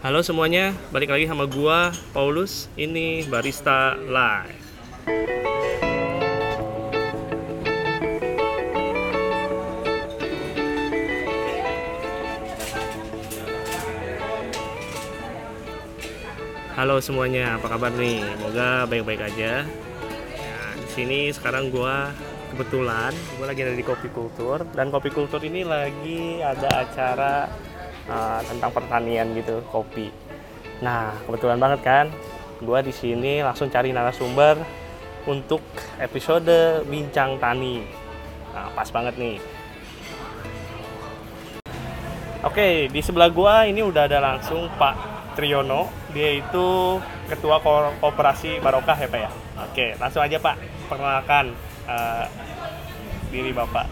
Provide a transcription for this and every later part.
Halo semuanya, balik lagi sama gua Paulus. Ini Barista Live. Halo semuanya, apa kabar nih? Semoga baik-baik aja. Ya, di sini sekarang gua kebetulan gua lagi ada di Kopi Kultur dan Kopi Kultur ini lagi ada acara uh, tentang pertanian gitu, kopi. Nah, kebetulan banget kan, gua di sini langsung cari narasumber untuk episode bincang tani. Nah, pas banget nih. Oke, di sebelah gua ini udah ada langsung Pak Triyono. Dia itu ketua Ko- kooperasi Barokah ya Pak ya. Oke, langsung aja Pak, perkenalkan uh, diri Bapak.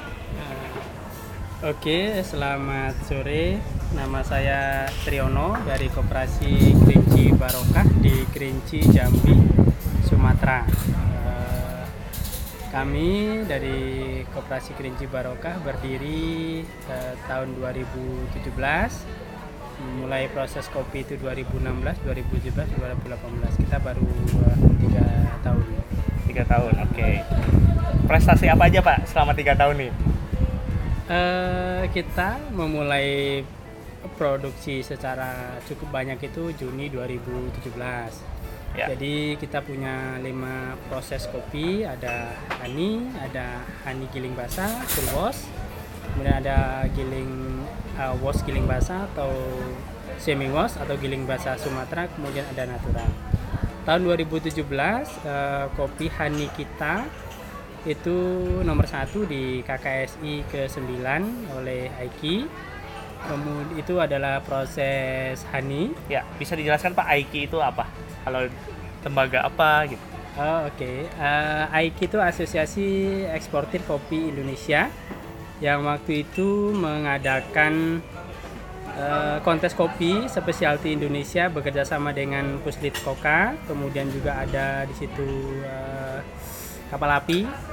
Oke, selamat sore. Nama saya Triyono dari Koperasi Kerinci Barokah di Kerinci, Jambi, Sumatera. Eh, Kami dari Koperasi Kerinci Barokah berdiri eh, tahun 2017. Mulai proses kopi itu 2016, 2017, 2018. Kita baru eh, tiga tahun. Tiga tahun, oke. Prestasi apa aja Pak selama tiga tahun nih? Eh, kita memulai produksi secara cukup banyak itu Juni 2017. Ya. Jadi kita punya lima proses kopi, ada honey, ada honey giling basah, full wash, kemudian ada giling uh, wash giling basah atau semi wash atau giling basah Sumatera, kemudian ada natural. Tahun 2017 eh, kopi honey kita itu nomor satu di KKSI ke-9 oleh Aiki. Kemudian itu adalah proses honey. Ya, bisa dijelaskan Pak Aiki itu apa? Kalau lembaga apa gitu? Oh, Oke, Eh, Aiki itu Asosiasi Eksportir Kopi Indonesia yang waktu itu mengadakan eh, kontes kopi spesialty Indonesia bekerja sama dengan Puslit Koka, kemudian juga ada di situ eh, kapal api.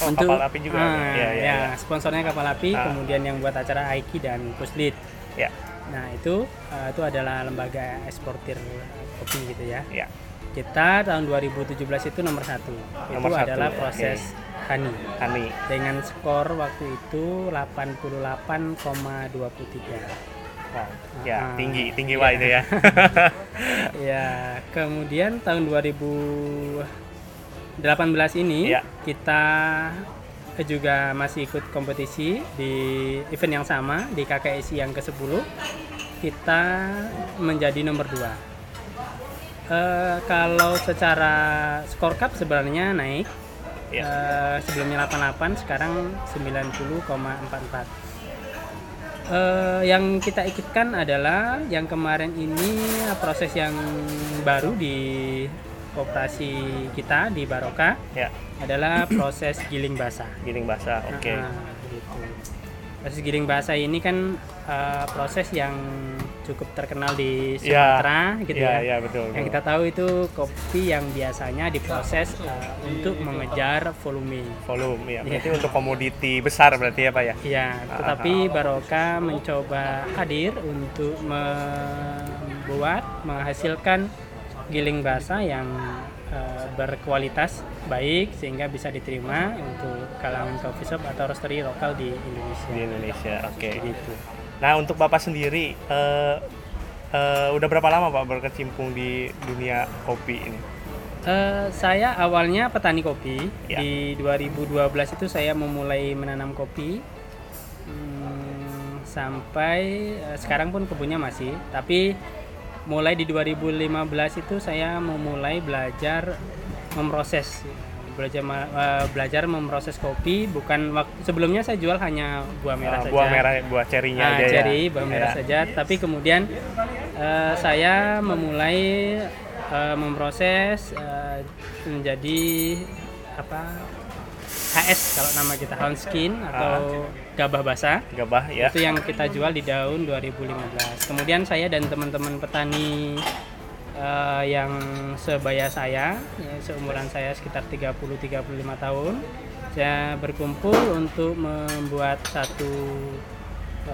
Oh, kapal api juga ada. Ah, Iya, iya, ya, iya. sponsornya kapal api, Ah. kemudian yang buat acara Aiki dan Puslit. Ya, Nah itu eh, itu adalah lembaga eksportir kopi gitu ya. ya. Kita tahun 2017 itu nomor satu. Nomor itu satu, adalah oke. proses honey Hani. dengan skor waktu itu 88,23. Wow. Ya, Ah, tinggi, tinggi iya. Pak itu ya. ya, kemudian tahun 2018 ini Iya. kita juga masih ikut kompetisi di event yang sama di KKSI yang ke-10. Kita menjadi nomor 2. Eh, kalau secara skor cup sebenarnya naik. Ya. Eh, sebelumnya 88, sekarang 90,44. Eh, yang kita ikutkan adalah yang kemarin ini proses yang baru di koperasi kita di Baroka ya, adalah proses giling basah. giling basah. Oke. Nah, gitu. Proses giling basah ini kan eh, proses yang cukup terkenal di Ya, Sumatera gitu ya, ya. ya, betul. Yang betul. kita tahu itu kopi yang biasanya diproses eh, untuk mengejar volume. volume ya. Berarti Iya. untuk komoditi besar berarti ya, Pak ya. Ya, tetapi Baroka mencoba hadir untuk membuat menghasilkan giling basah yang eh, berkualitas baik sehingga bisa diterima untuk kalangan coffee shop atau roastery lokal di Indonesia. Di Indonesia. Oke. Gitu. Nah, untuk Bapak sendiri eh eh, udah berapa lama Pak berkecimpung di dunia kopi ini? Eh, saya awalnya petani kopi. Ya. Di 2012 itu saya memulai menanam kopi. Hmm, sampai eh, sekarang pun kebunnya masih, tapi mulai di 2015 itu saya memulai belajar memproses belajar eh, belajar memproses kopi bukan waktu sebelumnya saya jual hanya buah merah Ah, saja buah merah, buah cerinya Nah, aja cherry, ya. buah merah Ya. saja. Tapi kemudian eh, saya memulai eh, memproses eh, menjadi apa HS kalau nama kita hound skin atau gabah basah. Gabah ya. Itu yang kita jual di tahun 2015. Kemudian saya dan teman-teman petani eh, yang sebaya saya, ya, seumuran saya sekitar 30-35 tahun, saya berkumpul untuk membuat satu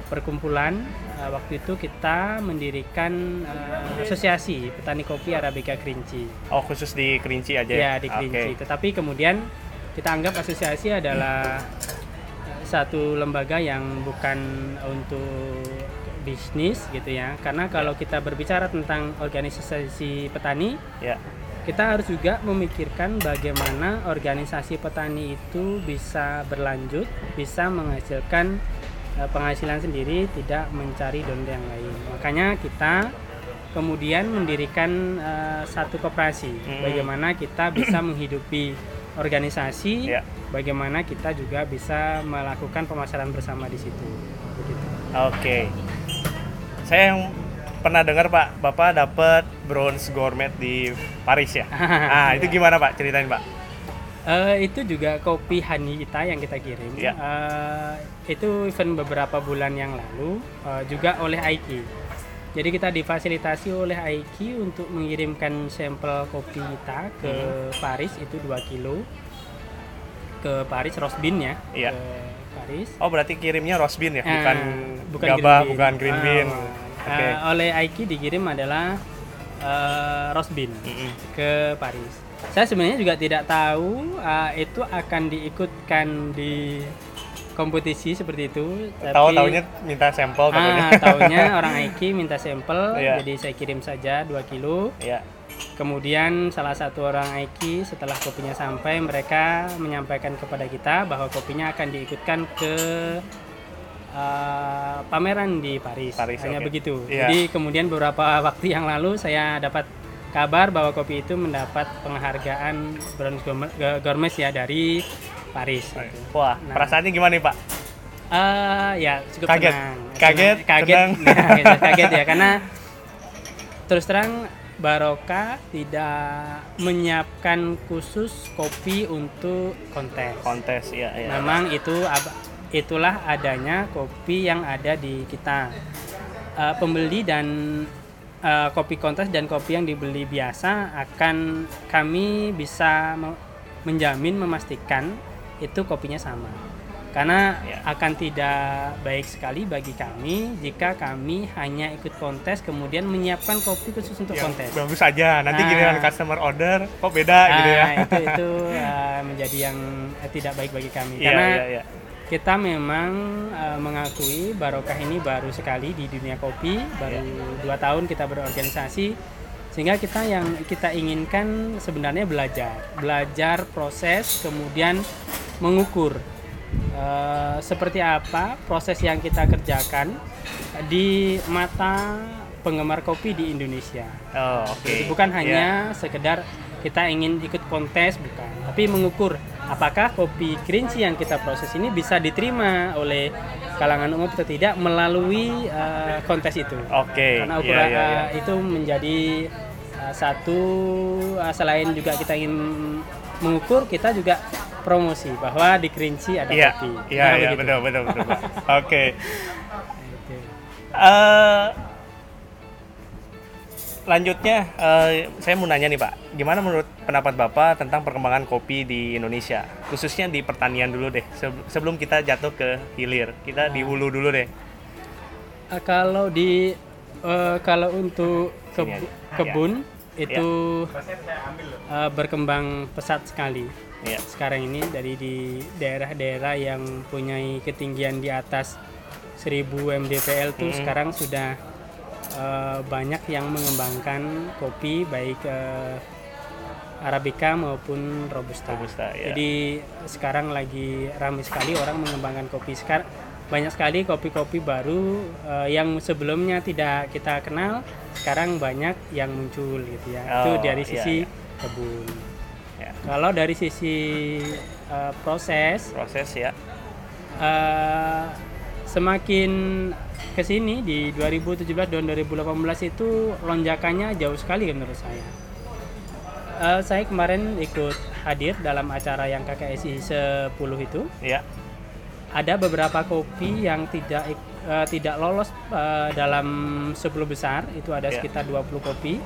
perkumpulan uh, waktu itu kita mendirikan uh, asosiasi petani kopi Arabica Kerinci. Oh khusus di Kerinci aja ya? di Kerinci. Okay. Tetapi kemudian kita anggap asosiasi adalah satu lembaga yang bukan untuk bisnis gitu ya. Karena kalau kita berbicara tentang organisasi petani, ya. kita harus juga memikirkan bagaimana organisasi petani itu bisa berlanjut, bisa menghasilkan Eh, penghasilan sendiri tidak mencari donor yang lain makanya kita kemudian mendirikan uh, satu koperasi hmm. bagaimana kita bisa menghidupi organisasi yeah. bagaimana kita juga bisa melakukan pemasaran bersama di situ oke okay. saya yang pernah dengar pak bapak dapat bronze gourmet di Paris ya ah itu gimana pak ceritain pak Uh, itu juga kopi honey kita yang kita kirim. Yeah. Ya. Uh, itu event beberapa bulan yang lalu uh, juga oleh Aiki. Jadi kita difasilitasi oleh Aiki untuk mengirimkan sampel kopi kita ke hmm. Paris itu 2 kilo ke Paris Rosbin ya. Yeah. Ke Paris. Oh berarti kirimnya Rosbin ya, bukan uh, bukan gabah, green bukan green bean. Uh, okay. uh, oleh Aiki dikirim adalah uh, Rosbin mm -hmm. ke Paris saya sebenarnya juga tidak tahu uh, itu akan diikutkan di kompetisi seperti itu. Tahu tahunya minta sampel ah, tahunya orang Aiki minta sampel, yeah. jadi saya kirim saja 2 kilo. Yeah. Kemudian salah satu orang Aiki setelah kopinya sampai mereka menyampaikan kepada kita bahwa kopinya akan diikutkan ke uh, pameran di Paris. Paris Hanya okay. begitu. Yeah. Jadi kemudian beberapa waktu yang lalu saya dapat kabar bahwa kopi itu mendapat penghargaan bronze gourmet ya dari Paris. Gitu. Wah, nah, perasaannya gimana nih Pak? Uh, ya cukup kaget. senang. Kaget, kaget, nah, gitu, kaget ya karena terus terang Baroka tidak menyiapkan khusus kopi untuk kontes. Kontes, ya. ya. Memang itu itulah adanya kopi yang ada di kita. Uh, pembeli dan uh, kopi kontes dan kopi yang dibeli biasa akan kami bisa menjamin memastikan itu kopinya sama karena ya. akan tidak baik sekali bagi kami jika kami hanya ikut kontes kemudian menyiapkan kopi khusus untuk ya, kontes. Bagus saja. Nanti nah, giliran customer order kok beda nah, gitu ya. Itu itu uh, menjadi yang uh, tidak baik bagi kami ya, karena ya, ya kita memang uh, mengakui Barokah ini baru sekali di dunia kopi, baru yeah. dua tahun kita berorganisasi, sehingga kita yang kita inginkan sebenarnya belajar, belajar proses, kemudian mengukur uh, seperti apa proses yang kita kerjakan di mata penggemar kopi di Indonesia. Oh, oke. Okay. bukan hanya yeah. sekedar kita ingin ikut kontes bukan, tapi mengukur apakah kopi kerinci yang kita proses ini bisa diterima oleh kalangan umum atau tidak melalui uh, kontes itu. Oke. Okay. Karena ukuran yeah, yeah, yeah. Itu menjadi uh, satu uh, selain juga kita ingin mengukur, kita juga promosi bahwa di kerinci ada yeah, kopi. Iya, yeah, nah, yeah, betul betul betul. Oke. Okay. Uh, lanjutnya uh, saya mau nanya nih Pak, gimana menurut pendapat Bapak tentang perkembangan kopi di Indonesia, khususnya di pertanian dulu deh, sebelum kita jatuh ke hilir, kita di hulu dulu deh. Uh, kalau di uh, kalau untuk kebu kebun ya. Itu ya. uh, berkembang pesat sekali. Ya. Sekarang ini dari di daerah-daerah yang punya ketinggian di atas 1000 mdpl tuh hmm. sekarang sudah uh, banyak yang mengembangkan kopi baik uh, Arabica maupun Robusta. Robusta ya. Jadi sekarang lagi ramai sekali orang mengembangkan kopi. Sekarang banyak sekali kopi-kopi baru uh, yang sebelumnya tidak kita kenal, sekarang banyak yang muncul gitu ya. Oh, Itu dari iya, sisi iya, iya. kebun. Ya. Kalau dari sisi uh, proses, proses ya. Uh, semakin ke sini di 2017 dan 2018 itu lonjakannya jauh sekali menurut saya. Uh, saya kemarin ikut hadir dalam acara yang KKSI 10 itu. Ya. Ada beberapa kopi yang tidak eh, tidak lolos eh, dalam 10 besar itu ada Ya. sekitar 20 kopi.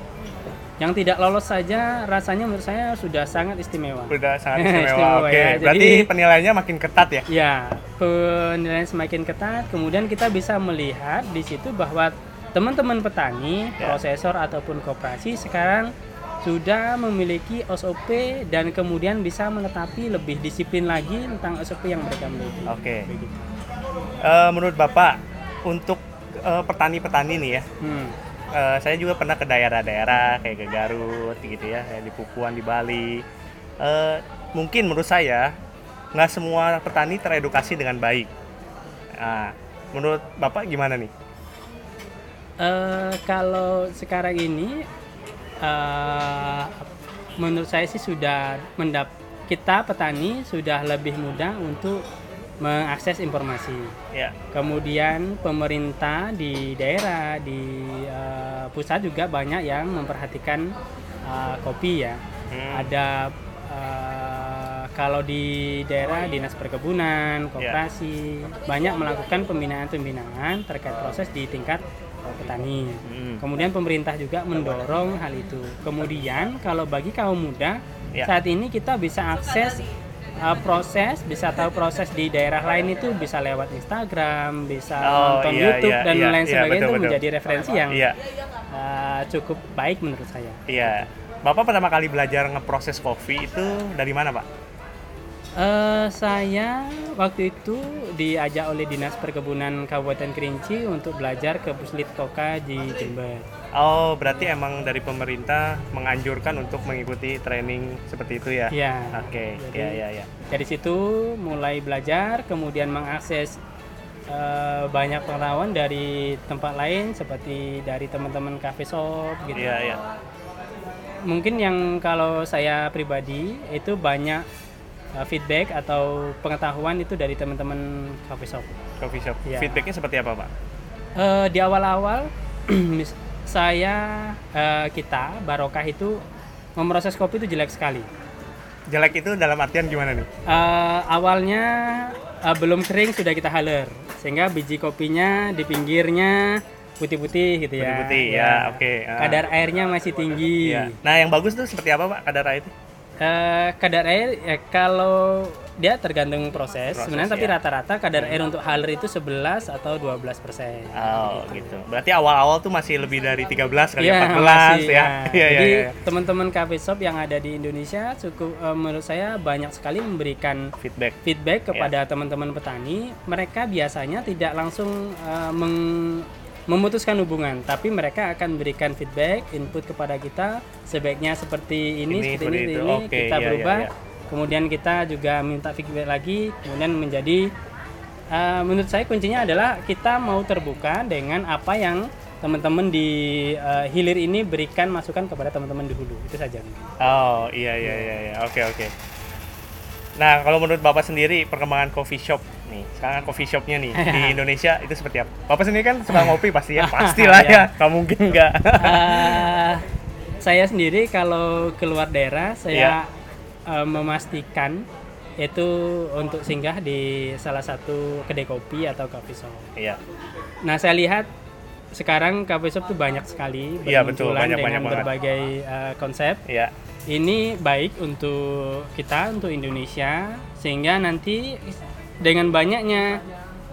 Yang tidak lolos saja rasanya menurut saya sudah sangat istimewa. Udah sangat istimewa. Istimewa, Oke, ya. berarti Jadi- penilaiannya makin ketat ya? Ya, penilaian semakin ketat. Kemudian kita bisa melihat di situ bahwa teman-teman petani, Ya. prosesor ataupun koperasi sekarang sudah memiliki SOP dan kemudian bisa menetapi lebih disiplin lagi tentang SOP yang mereka miliki. Oke. Begitu. Eh, menurut Bapak, untuk eh, petani-petani nih ya, Hmm. eh, saya juga pernah ke daerah-daerah kayak ke Garut gitu ya, kayak di Pupuan di Bali. Eh, mungkin menurut saya nggak semua petani teredukasi dengan baik. Nah, menurut Bapak gimana nih? Eh, kalau sekarang ini, eh, menurut saya sih sudah mendap kita petani sudah lebih mudah untuk mengakses informasi. Ya, Kemudian pemerintah di daerah di eh, pusat juga banyak yang memperhatikan eh, kopi ya. Hmm. Ada eh, kalau di daerah dinas perkebunan, koperasi banyak melakukan pembinaan-pembinaan terkait proses di tingkat petani. Hmm. Kemudian pemerintah juga mendorong hal itu. Kemudian kalau bagi kaum muda Ya. saat ini kita bisa akses uh, proses, bisa tahu proses di daerah lain itu bisa lewat Instagram, bisa Oh, nonton iya, YouTube iya, dan iya, lain iya, sebagainya betul, itu betul. menjadi referensi yang Iya, uh, cukup baik menurut saya. iya. Bapak pertama kali belajar ngeproses kopi itu dari mana, Pak? Eh, saya waktu itu diajak oleh Dinas Perkebunan Kabupaten Kerinci untuk belajar ke Puslit Koka di Jember. Oh, berarti emang dari pemerintah menganjurkan untuk mengikuti training seperti itu ya? Iya. Oke, Jadi- ya ya ya. Dari situ mulai belajar, kemudian mengakses eh, banyak pengetahuan dari tempat lain seperti dari teman-teman cafe shop gitu. Iya, iya. Mungkin yang kalau saya pribadi itu banyak eh, feedback atau pengetahuan itu dari teman-teman cafe shop. Coffee shop. Iya. Feedbacknya seperti apa, Pak? Eh, di awal-awal saya eh, kita Barokah itu memproses kopi itu jelek sekali. Jelek itu dalam artian gimana nih? Eh, awalnya eh, belum kering sudah kita haler sehingga biji kopinya di pinggirnya putih-putih gitu ya. Putih-putih, ya, oke. Ah. Kadar airnya masih tinggi. Iya. Nah, yang bagus tuh seperti apa, Pak? Kadar air itu? Eh, kadar air ya, kalau dia tergantung proses, Proses, sebenarnya tapi ya. rata-rata kadar air untuk haler itu 11 atau 12 persen. Oh, gitu. Berarti awal-awal tuh masih lebih dari 13 kali Iya, 14 masih, ya. Iya, iya, Jadi teman-teman cafe shop yang ada di Indonesia cukup eh, menurut saya banyak sekali memberikan Feedback. feedback kepada teman-teman petani. Mereka biasanya tidak langsung eh, meng- memutuskan hubungan, tapi mereka akan memberikan feedback, input kepada kita sebaiknya seperti Ini, ini, seperti ini, ini, Oke, kita iya, iya, berubah. iya. Kemudian kita juga minta feedback lagi, kemudian menjadi eh, menurut saya kuncinya adalah kita mau terbuka dengan apa yang teman-teman di eh, hilir ini berikan masukan kepada teman-teman di hulu itu saja. Oh, iya iya iya iya. Oke, oke. Nah, kalau menurut Bapak sendiri perkembangan coffee shop nih, sekarang coffee shopnya nih di Indonesia itu seperti apa? Bapak sendiri kan suka ngopi pasti ya, pastilah ya, Iya. nggak mungkin nggak. Eh, saya sendiri kalau keluar daerah Iya. saya eh, memastikan itu untuk singgah di salah satu kedai kopi atau coffee shop. Iya, Nah saya lihat sekarang coffee shop tuh banyak sekali Iya, betul. Banyak, banyak dengan banget. berbagai eh, konsep. iya. Ini baik untuk kita untuk Indonesia sehingga nanti dengan banyaknya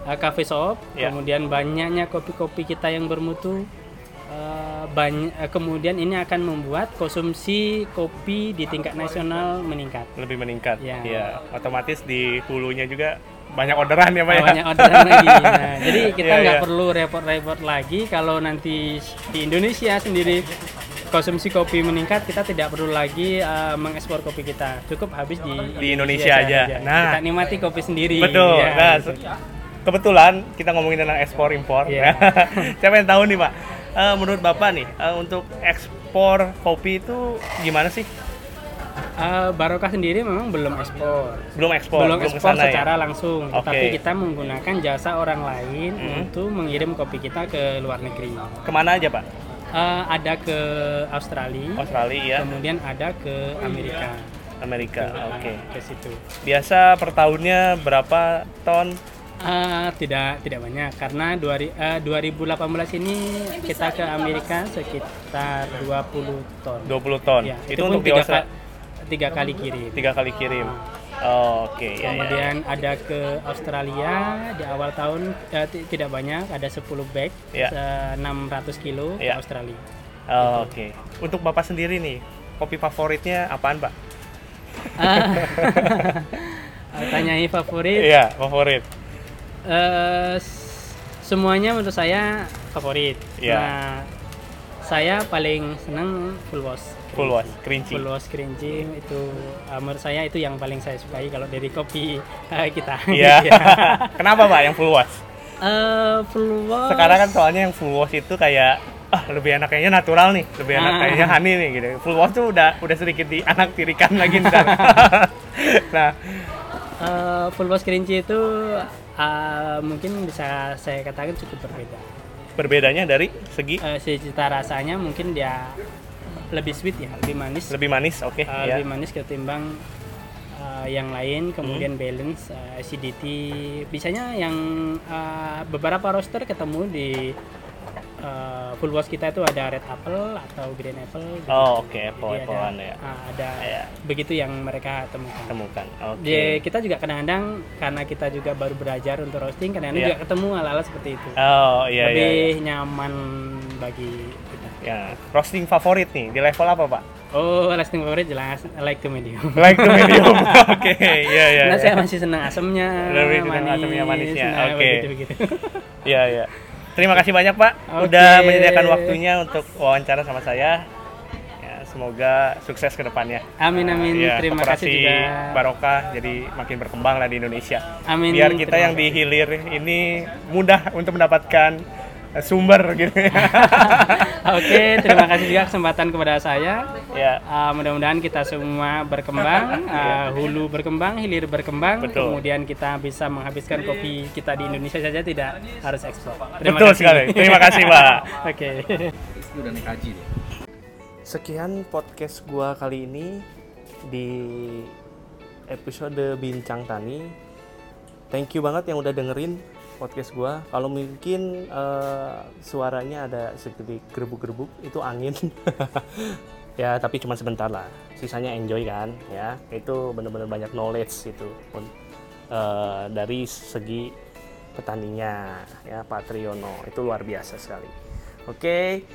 uh, cafe shop, Ya. kemudian banyaknya kopi-kopi kita yang bermutu uh, banyak uh, kemudian ini akan membuat konsumsi kopi di tingkat nasional meningkat. lebih meningkat. Iya. Iya, otomatis di hulunya juga banyak orderan ya, Pak ya. banyak orderan lagi. Nah, jadi kita Iya, nggak iya. perlu repot-repot lagi kalau nanti di Indonesia sendiri konsumsi kopi meningkat, kita tidak perlu lagi uh, mengekspor kopi kita. Cukup habis di, Di Indonesia aja. Nah. kita nikmati kopi sendiri. Betul. Ya, nah, gitu. kebetulan kita ngomongin tentang ekspor impor. Iya. Saya pengen tahu nih, Pak. Eh, menurut Bapak nih, eh, untuk ekspor kopi itu gimana sih? Uh, Barokah sendiri memang belum ekspor. Belum ekspor, belum ekspor ya? secara langsung, Oke. tapi kita menggunakan jasa orang lain Hmm. untuk mengirim kopi kita ke luar negeri. Ke mana aja, Pak? Uh, ada ke Australia, Australia, kemudian ada ke Amerika. Amerika. Oke. Ke situ. Biasa per tahunnya berapa ton? Eh, tidak tidak banyak karena dua, ri- eh, 2018 ini kita ke Amerika sekitar 20 ton. 20 ton. Ya, itu, pun untuk tiga, ka- tiga kali kirim. tiga kali kirim. Oh, Oke, ya, ya, ya. Kemudian ada ke Australia di awal tahun eh, ti- tidak banyak, ada 10 bag, Ya. se- 600 kilo Ya. ke Australia. Oh, Oke. Untuk Bapak sendiri nih, kopi favoritnya apaan, Pak? Ah, Tanyai favorit, Iya, favorit. eh, s- semuanya menurut saya favorit. Ya. Nah, saya paling senang full wash. Full wash, kerinci. Full wash kerincing itu eh, menurut saya itu yang paling saya sukai kalau dari kopi eh, kita. Iya. Kenapa, Pak, yang full wash? Eh, full wash. Sekarang kan soalnya yang full wash itu kayak ah lebih enak kayaknya natural nih, lebih enak Ah. kayaknya honey nih gitu. Full wash tuh udah udah sedikit di anak tirikan lagi ntar. nah, Eh, full wash kerinci itu eh, mungkin bisa saya katakan cukup berbeda. Berbedanya dari segi Eh, cita rasanya mungkin dia lebih sweet ya, lebih manis. lebih manis, oke Eh, ya. lebih manis ketimbang eh, yang lain kemudian balance eh, acidity biasanya yang eh, beberapa roster ketemu di eh, full wash kita itu ada red apple atau green apple gitu. Oh, oke, Jadi apple ada, applean ya. ah, ada Iya. begitu yang mereka temukan Temukan. Oke. Di- kita juga kadang-kadang karena kita juga baru belajar untuk roasting kadang-kadang Iya. juga ketemu hal-hal seperti itu Oh, iya lebih iya. iya. nyaman bagi kita Ya, roasting favorit nih di level apa, Pak? oh roasting favorit jelas like to medium Like to medium. Oke, iya iya. Iya. saya masih senang asamnya, Lebih senang manis, asamnya, manisnya. nah, Oke. begitu-begitu. Iya, iya. Terima kasih banyak, Pak. Oke. Udah menyediakan waktunya untuk wawancara sama saya. Ya, semoga sukses ke depannya. Amin amin. Iya, Terima kasih juga. Barokah jadi makin berkembang lah di Indonesia. Amin. Biar kita terima yang di hilir ini mudah untuk mendapatkan sumber gitu ya. Oke, terima kasih juga kesempatan kepada saya. ya. Uh, mudah-mudahan kita semua berkembang, uh, hulu berkembang, hilir berkembang, Betul. kemudian kita bisa menghabiskan kopi kita di Indonesia saja tidak harus ekspor. Terima Betul kasih. sekali. Terima kasih, Pak. Oke. Itu udah naik haji deh. Sekian podcast gua kali ini di episode Bincang Tani. Thank you banget yang udah dengerin podcast gua. Kalau mungkin eh, suaranya ada sedikit gerbuk-gerbuk, itu angin. ya, tapi cuma sebentar lah. Sisanya enjoy kan, ya. Itu bener-bener banyak knowledge itu eh, dari segi petaninya, ya Pak Triyono. Itu luar biasa sekali. Oke.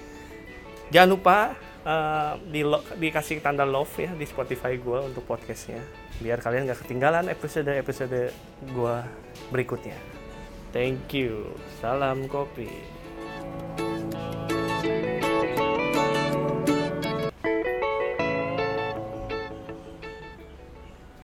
Jangan lupa eh, di lo- dikasih tanda love ya di Spotify gue untuk podcastnya biar kalian gak ketinggalan episode-episode gue berikutnya. Thank you. Salam kopi.